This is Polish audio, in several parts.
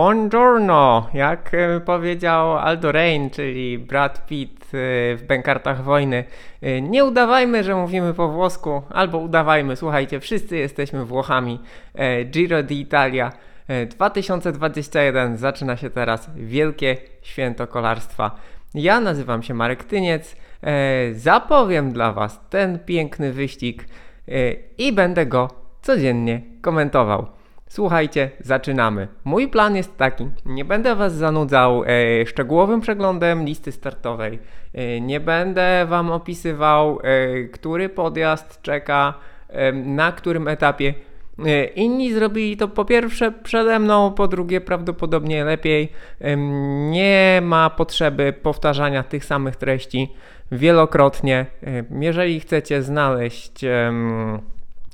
Buongiorno, jak e, powiedział Aldo Rain, czyli Brad Pitt e, w Bękartach Wojny. E, nie udawajmy, że mówimy po włosku, albo udawajmy, słuchajcie, wszyscy jesteśmy Włochami. Giro d'Italia 2021 zaczyna się teraz wielkie święto kolarstwa. Ja nazywam się Marek Tyniec, zapowiem dla Was ten piękny wyścig i będę go codziennie komentował. Słuchajcie, zaczynamy. Mój plan jest taki: nie będę Was zanudzał e, szczegółowym przeglądem listy startowej. E, nie będę Wam opisywał, e, który podjazd czeka e, na którym etapie. E, inni zrobili to po pierwsze przede mną, po drugie prawdopodobnie lepiej. Nie ma potrzeby powtarzania tych samych treści wielokrotnie. Jeżeli chcecie znaleźć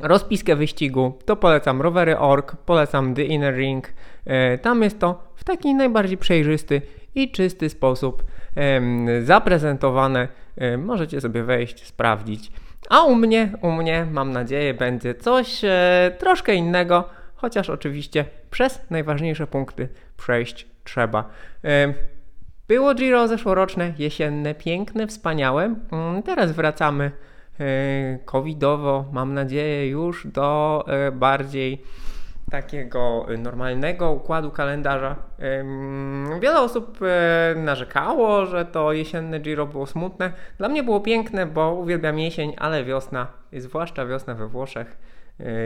rozpiskę wyścigu, to polecam rowery.org, polecam The Inner Ring. E, tam jest to w taki najbardziej przejrzysty i czysty sposób zaprezentowane. E, możecie sobie wejść, sprawdzić. A u mnie, u mnie mam nadzieję będzie coś e, troszkę innego, chociaż oczywiście przez najważniejsze punkty przejść trzeba. Było Giro zeszłoroczne, jesienne, piękne, wspaniałe. Mm, teraz wracamy covidowo, mam nadzieję, już do e, bardziej takiego normalnego układu kalendarza. Wiele osób e, narzekało, że to jesienne Giro było smutne. Dla mnie było piękne, bo uwielbiam jesień, ale wiosna, zwłaszcza wiosna we Włoszech,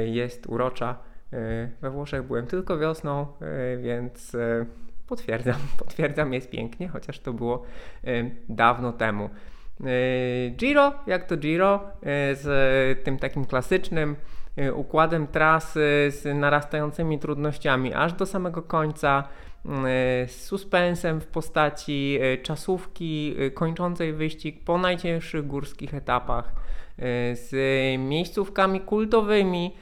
jest urocza. We Włoszech byłem tylko wiosną, więc potwierdzam, potwierdzam, jest pięknie, chociaż to było dawno temu. E, Giro, jak to Giro, e, z tym takim klasycznym e, układem trasy, z narastającymi trudnościami aż do samego końca, z suspensem w postaci czasówki kończącej wyścig po najcięższych górskych etapach, z miejscówkami kultowymi,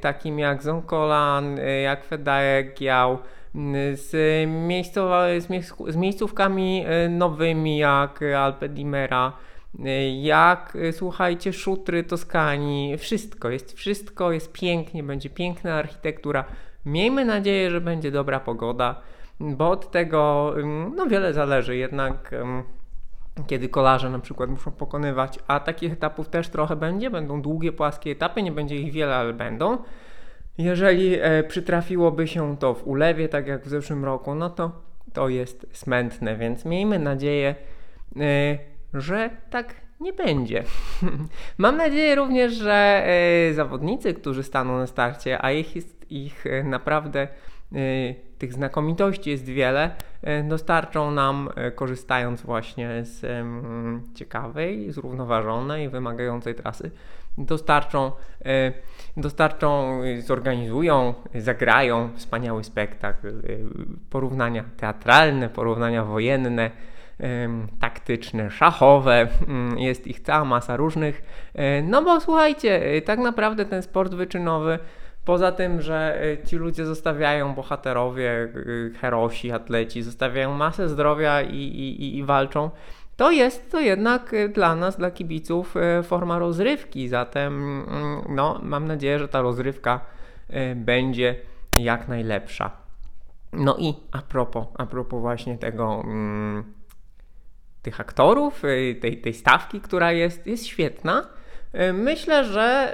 takimi jak Zonkolan, jak Fedajek, Giał, z, miejscowa, z, miejscówkami e, nowymi jak Alpe Dimera, e, jak e, słuchajcie, szutry Toskanii, wszystko jest, wszystko jest pięknie, będzie piękna architektura. Miejmy nadzieję, że będzie dobra pogoda, bo od tego no wiele zależy jednak kiedy kolarze na przykład muszą pokonywać, a takich etapów też trochę będzie, będą długie, płaskie etapy, nie będzie ich wiele, ale będą. Jeżeli e, przytrafiłoby się to w ulewie, tak jak w zeszłym roku, no to to jest smętne, więc miejmy nadzieję, e, że tak nie będzie. Mam nadzieję również, że e, zawodnicy, którzy staną na starcie, a ich jest ich e, naprawdę tych znakomitości jest wiele, e, dostarczą nam, korzystając właśnie z ciekawej, zrównoważonej, wymagającej trasy, dostarczą, dostarczą, zorganizują, zagrają wspaniały spektakl, porównania teatralne, porównania wojenne, taktyczne, szachowe, mm, jest ich cała masa różnych. No bo słuchajcie, tak naprawdę ten sport wyczynowy Poza tym, że ci ludzie zostawiają bohaterowie, herosi, atleci, zostawiają masę zdrowia i, i, i walczą, to jest to jednak y, dla nas, dla kibiców, y, forma rozrywki. Zatem mm, no, mam nadzieję, że ta rozrywka y, będzie jak najlepsza. No i a propos, a propos właśnie tego, mm, tych aktorów, tej, tej stawki, która jest, jest świetna. Myślę, że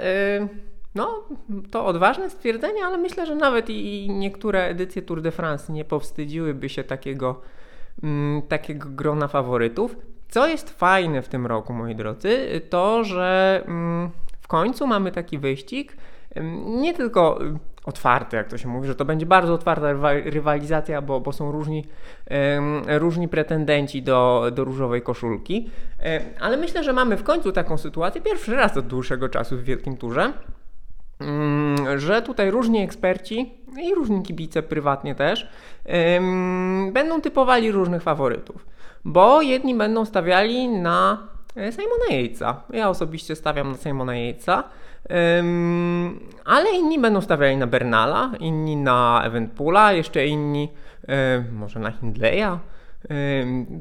no, to odważne stwierdzenie, ale myślę, że nawet i niektóre edycje Tour de France nie powstydziłyby się takiego Mm, takiego grona faworytów. Co jest fajne w tym roku, moi drodzy, to że mm, w końcu mamy taki wyścig, mm, nie tylko otwarty, jak to się mówi, że to będzie bardzo otwarta rywalizacja, bo, bo są różni, różni pretendenci do, do różowej koszulki, ale myślę, że mamy w końcu taką sytuację, pierwszy raz od dłuższego czasu w Wielkim Turze, że tutaj różni eksperci i różni kibice prywatnie też będą typowali różnych faworytów, bo jedni będą stawiali na e, Simona Yatesa. Ja osobiście stawiam na Simona Yatesa, ale inni będą stawiali na Bernala, inni na Eventpoola, jeszcze inni może na Hindleya.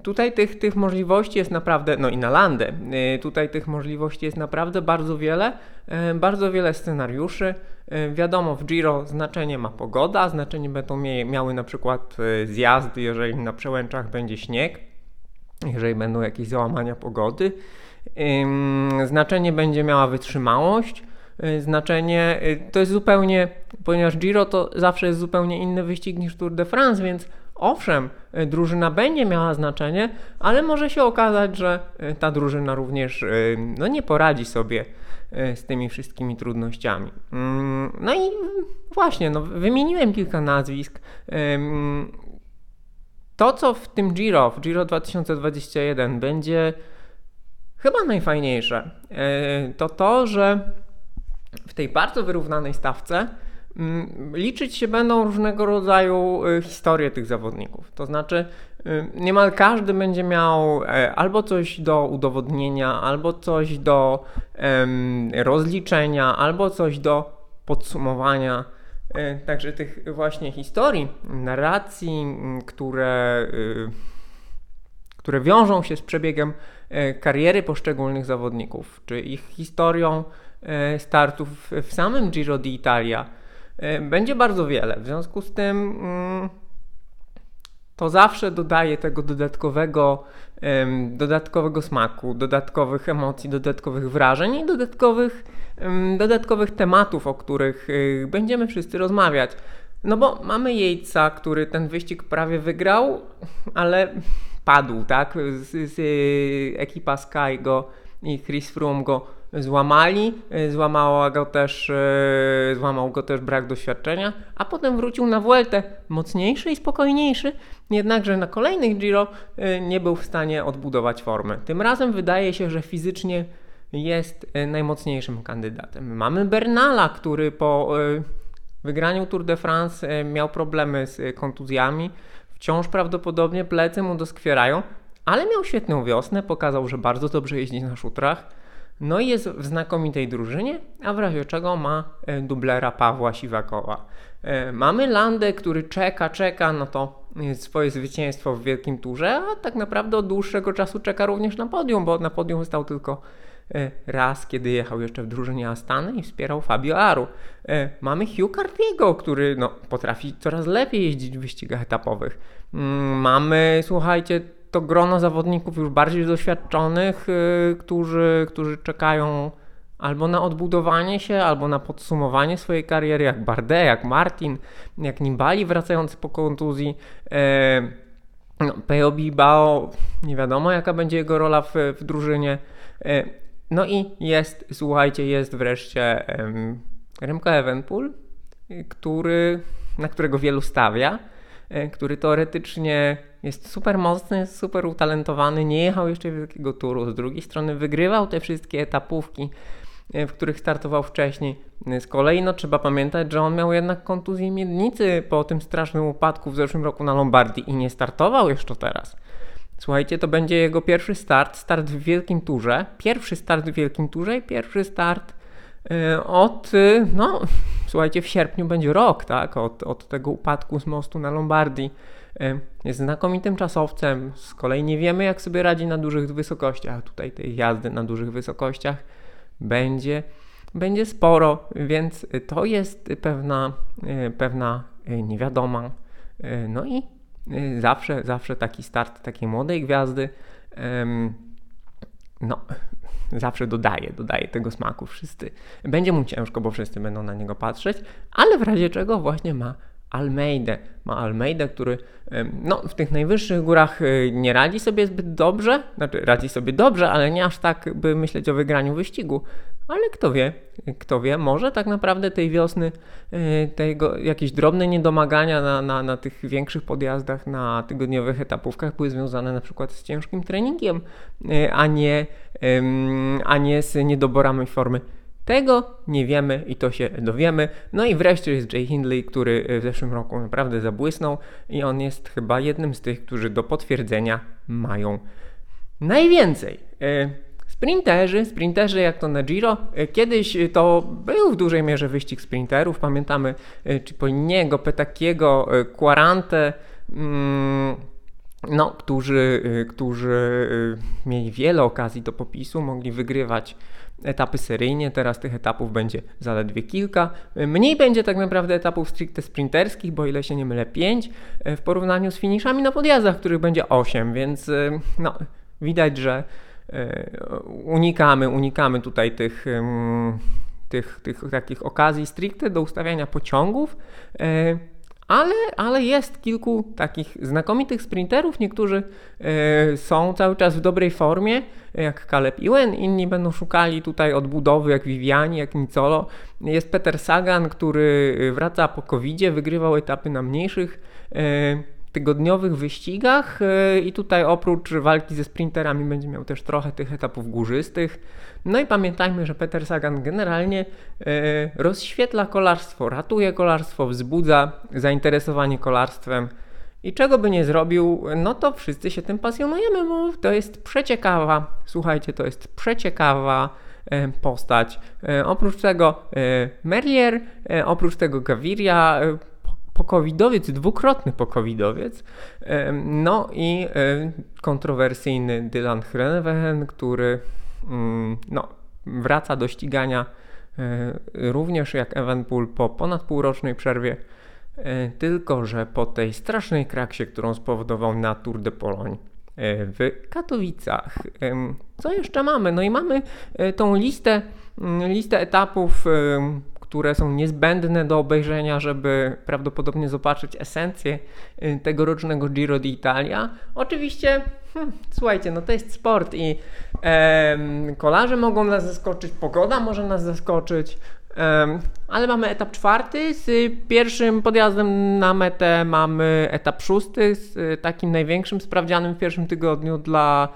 Tutaj tych, tych możliwości jest naprawdę, no i na Landę, y, tutaj tych możliwości jest naprawdę bardzo wiele, bardzo wiele scenariuszy. Wiadomo, w Giro znaczenie ma pogoda, znaczenie będą miały na przykład zjazdy, jeżeli na przełęczach będzie śnieg, jeżeli będą jakieś załamania pogody. Znaczenie będzie miała wytrzymałość, Y, znaczenie. Y, to jest zupełnie, ponieważ Giro to zawsze jest zupełnie inny wyścig niż Tour de France, więc owszem, y, drużyna będzie miała znaczenie, ale może się okazać, że ta drużyna również no, nie poradzi sobie z tymi wszystkimi trudnościami. Mm, no i właśnie, no, wymieniłem kilka nazwisk. To, co w tym Giro, w Giro 2021 będzie chyba najfajniejsze, to to, że w tej bardzo wyrównanej stawce liczyć się będą różnego rodzaju y, historie tych zawodników. To znaczy, y, niemal każdy będzie miał e, albo coś do udowodnienia, albo coś do rozliczenia, albo coś do podsumowania. E, także tych właśnie historii, narracji, które, y, które wiążą się z przebiegem e, kariery poszczególnych zawodników, czy ich historią startów w samym Giro d'Italia będzie bardzo wiele. W związku z tym mm, to zawsze dodaje tego dodatkowego, dodatkowego smaku, dodatkowych emocji, dodatkowych wrażeń i dodatkowych, dodatkowych tematów, o których y, będziemy wszyscy rozmawiać. No bo mamy Jejca, który ten wyścig prawie wygrał, ale padł, tak? Z, z y, ekipa Sky go i Chris Froome go złamali, y, złamała go też, y, złamał go też brak doświadczenia, a potem wrócił na Vueltę mocniejszy i spokojniejszy, jednakże na kolejnych Giro y, nie był w stanie odbudować formy. Tym razem wydaje się, że fizycznie jest najmocniejszym kandydatem. Mamy Bernala, który po wygraniu Tour de France miał problemy z kontuzjami. Wciąż prawdopodobnie plecy mu doskwierają, ale miał świetną wiosnę, pokazał, że bardzo dobrze jeździ na szutrach. No i jest w znakomitej drużynie, a w razie czego ma e, dublera Pawła Siwakowa. E, mamy Landę, który czeka, czeka na to e, swoje zwycięstwo w wielkim turze, a tak naprawdę od dłuższego czasu czeka również na podium, bo na podium stał tylko raz, kiedy jechał jeszcze w drużynie Astany i wspierał Fabio Aru. Mamy Hugh Cartiego, który no, potrafi coraz lepiej jeździć w wyścigach etapowych. Mm, mamy, słuchajcie, to grono zawodników już bardziej doświadczonych, yy, którzy, którzy czekają albo na odbudowanie się, albo na podsumowanie swojej kariery, jak Bardet, jak Martin, jak Nibali wracający po kontuzji. Yy, no, Peo Bilbao, nie wiadomo jaka będzie jego rola w, w drużynie. Yy, no i jest, słuchajcie, jest wreszcie yy, Remco Evenpool, który, na którego wielu stawia, który teoretycznie jest super mocny, super utalentowany, nie jechał jeszcze wielkiego turu. Z drugiej strony wygrywał te wszystkie etapówki, e, w których startował wcześniej. Z kolei no, trzeba pamiętać, że on miał jednak kontuzję miednicy po tym strasznym upadku w zeszłym roku na Lombardii i nie startował jeszcze teraz. Słuchajcie, to będzie jego pierwszy start, start w wielkim turze, pierwszy start w wielkim turze i pierwszy start yy, od, no, słuchajcie, w sierpniu będzie rok, tak, od, od tego upadku z mostu na Lombardii. Jest znakomitym czasowcem. Z kolei nie wiemy, jak sobie radzi na dużych wysokościach. Tutaj tej jazdy na dużych wysokościach będzie, będzie sporo, więc to jest pewna, e, pewna e, niewiadoma. No i zawsze, zawsze taki start takiej młodej gwiazdy no, zawsze dodaje, dodaje tego smaku wszyscy. Będzie mu ciężko, bo wszyscy będą na niego patrzeć, ale w razie czego właśnie ma Almeida. Ma Almeida, który no, w tych najwyższych górach y, nie radzi sobie zbyt dobrze, znaczy radzi sobie dobrze, ale nie aż tak, by myśleć o wygraniu wyścigu. Ale kto wie, kto wie, może tak naprawdę tej wiosny y, tego, jakieś drobne niedomagania na, na, na tych większych podjazdach, na tygodniowych etapówkach były związane na przykład z ciężkim treningiem, y, a nie, a nie z niedoborami formy tego nie wiemy i to się dowiemy. No i wreszcie jest Jay Hindley, który w zeszłym roku naprawdę zabłysnął i on jest chyba jednym z tych, którzy do potwierdzenia mają najwięcej. E, sprinterzy, sprinterzy jak to na Giro, e, kiedyś to był w dużej mierze wyścig sprinterów. Pamiętamy e, Cipolliniego, Petakiego, Quarante, mm, no, którzy, którzy mieli wiele okazji do popisu, mogli wygrywać etapy seryjnie, teraz tych etapów będzie zaledwie kilka. Mniej będzie tak naprawdę etapów stricte sprinterskich, bo ile się nie mylę 5 w porównaniu z finiszami na podjazdach, których będzie 8, więc no, widać, że unikamy, unikamy tutaj tych tych, tych takich okazji stricte do ustawiania pociągów, e, ale, ale jest kilku takich znakomitych sprinterów. Niektórzy e, są cały czas w dobrej formie, jak Caleb Ewan, inni będą szukali tutaj odbudowy, jak Viviani, jak Nicolo. Jest Peter Sagan, który wraca po covid wygrywał etapy na mniejszych e, tygodniowych wyścigach i tutaj oprócz walki ze sprinterami będzie miał też trochę tych etapów górzystych. No i pamiętajmy, że Peter Sagan generalnie e, rozświetla kolarstwo, ratuje kolarstwo, wzbudza zainteresowanie kolarstwem. I czego by nie zrobił, no to wszyscy się tym pasjonujemy, bo to jest przeciekawa, słuchajcie, to jest przeciekawa e, postać. Oprócz tego Merlier, oprócz tego Gaviria, pokowidowiec, dwukrotny pokowidowiec, no i kontrowersyjny Dylan Groenewegen, który Mm, no, wraca do ścigania e, również jak Evenpool po ponad półrocznej przerwie, e, tylko że po tej strasznej kraksie, którą spowodował na Tour de Pologne e, w Katowicach. Co jeszcze mamy? No i mamy tą listę, mm, listę etapów, które są niezbędne do obejrzenia, żeby prawdopodobnie zobaczyć esencję tegorocznego Giro d'Italia. Oczywiście Hmm, słuchajcie, no to jest sport i e, kolarze mogą nas zaskoczyć, pogoda może nas zaskoczyć, ale mamy etap czwarty z pierwszym podjazdem na metę mamy etap szósty z takim największym sprawdzianym w pierwszym tygodniu dla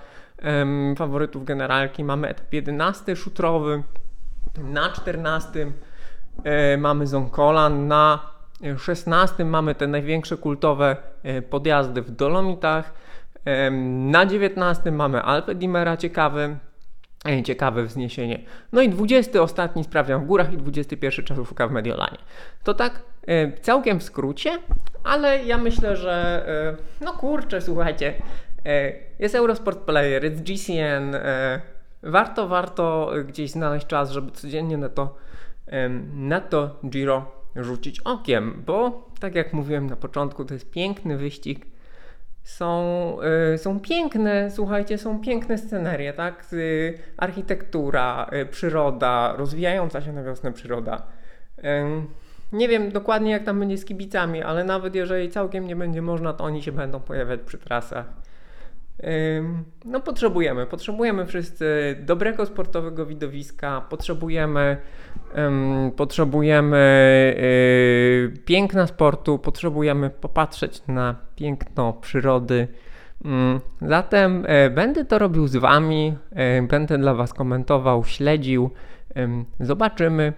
e, faworytów generalki. Mamy etap jedenasty szutrowy, na czternastym mamy Zonkolan, na szesnastym mamy te największe kultowe e, podjazdy w Dolomitach. Na 19 mamy Alpę Dimera, ciekawy, e, ciekawe wzniesienie. No i 20 ostatni sprawdzian w górach i 21 czasówka w Mediolanie. To tak e, całkiem w skrócie, ale ja myślę, że e, no kurczę, słuchajcie, jest Eurosport Player, jest GCN, warto, warto gdzieś znaleźć czas, żeby codziennie na to, na to Giro rzucić okiem, bo tak jak mówiłem na początku, to jest piękny wyścig, są, y, są piękne, słuchajcie, są piękne scenerie, tak? Y, architektura, y, przyroda, rozwijająca się na wiosnę przyroda. Nie wiem dokładnie jak tam będzie z kibicami, ale nawet jeżeli całkiem nie będzie można, to oni się będą pojawiać przy trasach. No potrzebujemy, potrzebujemy wszyscy dobrego sportowego widowiska, potrzebujemy, um, potrzebujemy y, piękna sportu, potrzebujemy popatrzeć na piękno przyrody. Zatem y, będę to robił z Wami, y, będę dla Was komentował, śledził. Zobaczymy,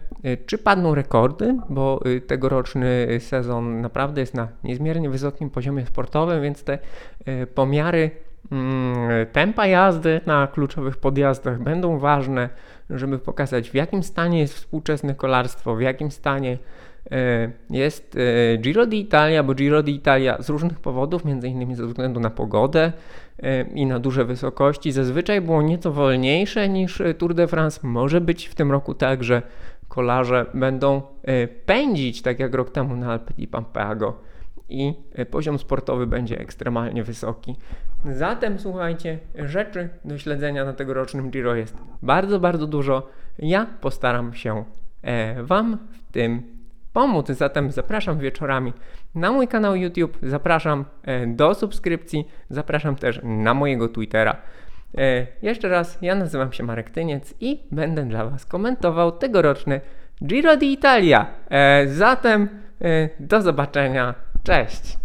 czy padną rekordy, bo tegoroczny sezon naprawdę jest na niezmiernie wysokim poziomie sportowym, więc te pomiary tempa jazdy na kluczowych podjazdach będą ważne, żeby pokazać w jakim stanie jest współczesne kolarstwo, w jakim stanie e, jest e, Giro d'Italia, bo Giro d'Italia z różnych powodów, między innymi ze względu na pogodę e, i na duże wysokości, zazwyczaj było nieco wolniejsze niż Tour de France. Może być w tym roku tak, że kolarze będą pędzić, tak jak rok temu na Alpe di Pampago i poziom sportowy będzie ekstremalnie wysoki. Zatem słuchajcie, rzeczy do śledzenia na tegorocznym Giro jest bardzo, bardzo dużo. Ja postaram się e, Wam w tym pomóc. Zatem zapraszam wieczorami na mój kanał YouTube, zapraszam e, do subskrypcji, zapraszam też na mojego Twittera. E, jeszcze raz, ja nazywam się Marek Tyniec i będę dla Was komentował tegoroczny Giro d'Italia. E, zatem e, do zobaczenia. Cześć!